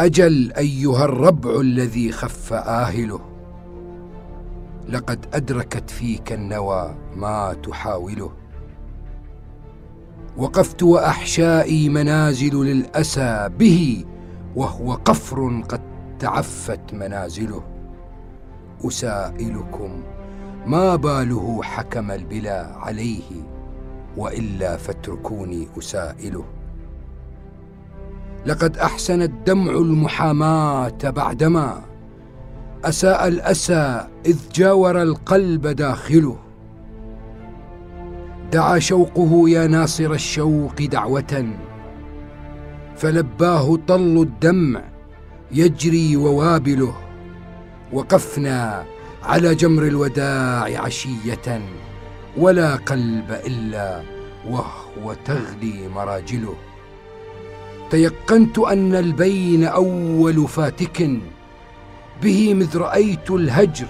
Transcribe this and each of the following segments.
أجل أيها الربع الذي خف آهله. لقد أدركت فيك النوى ما تحاوله. وقفت وأحشائي منازل للأسى به وهو قفر قد تعفت منازله. أسائلكم ما باله حكم البلا عليه وإلا فاتركوني أسائله. لقد احسن الدمع المحاماة بعدما أساء الأسى إذ جاور القلب داخله. دعا شوقه يا ناصر الشوق دعوة. فلباه طل الدمع يجري ووابله. وقفنا على جمر الوداع عشية. ولا قلب إلا وهو تغلي مراجله. تيقنت أن البين أول فاتك به مذ رأيت الهجر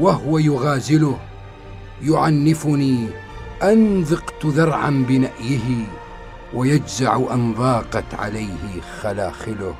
وهو يغازله. يعنفني أن ذقت ذرعا بنأيه ويجزع ان ضاقت عليه خلاخله.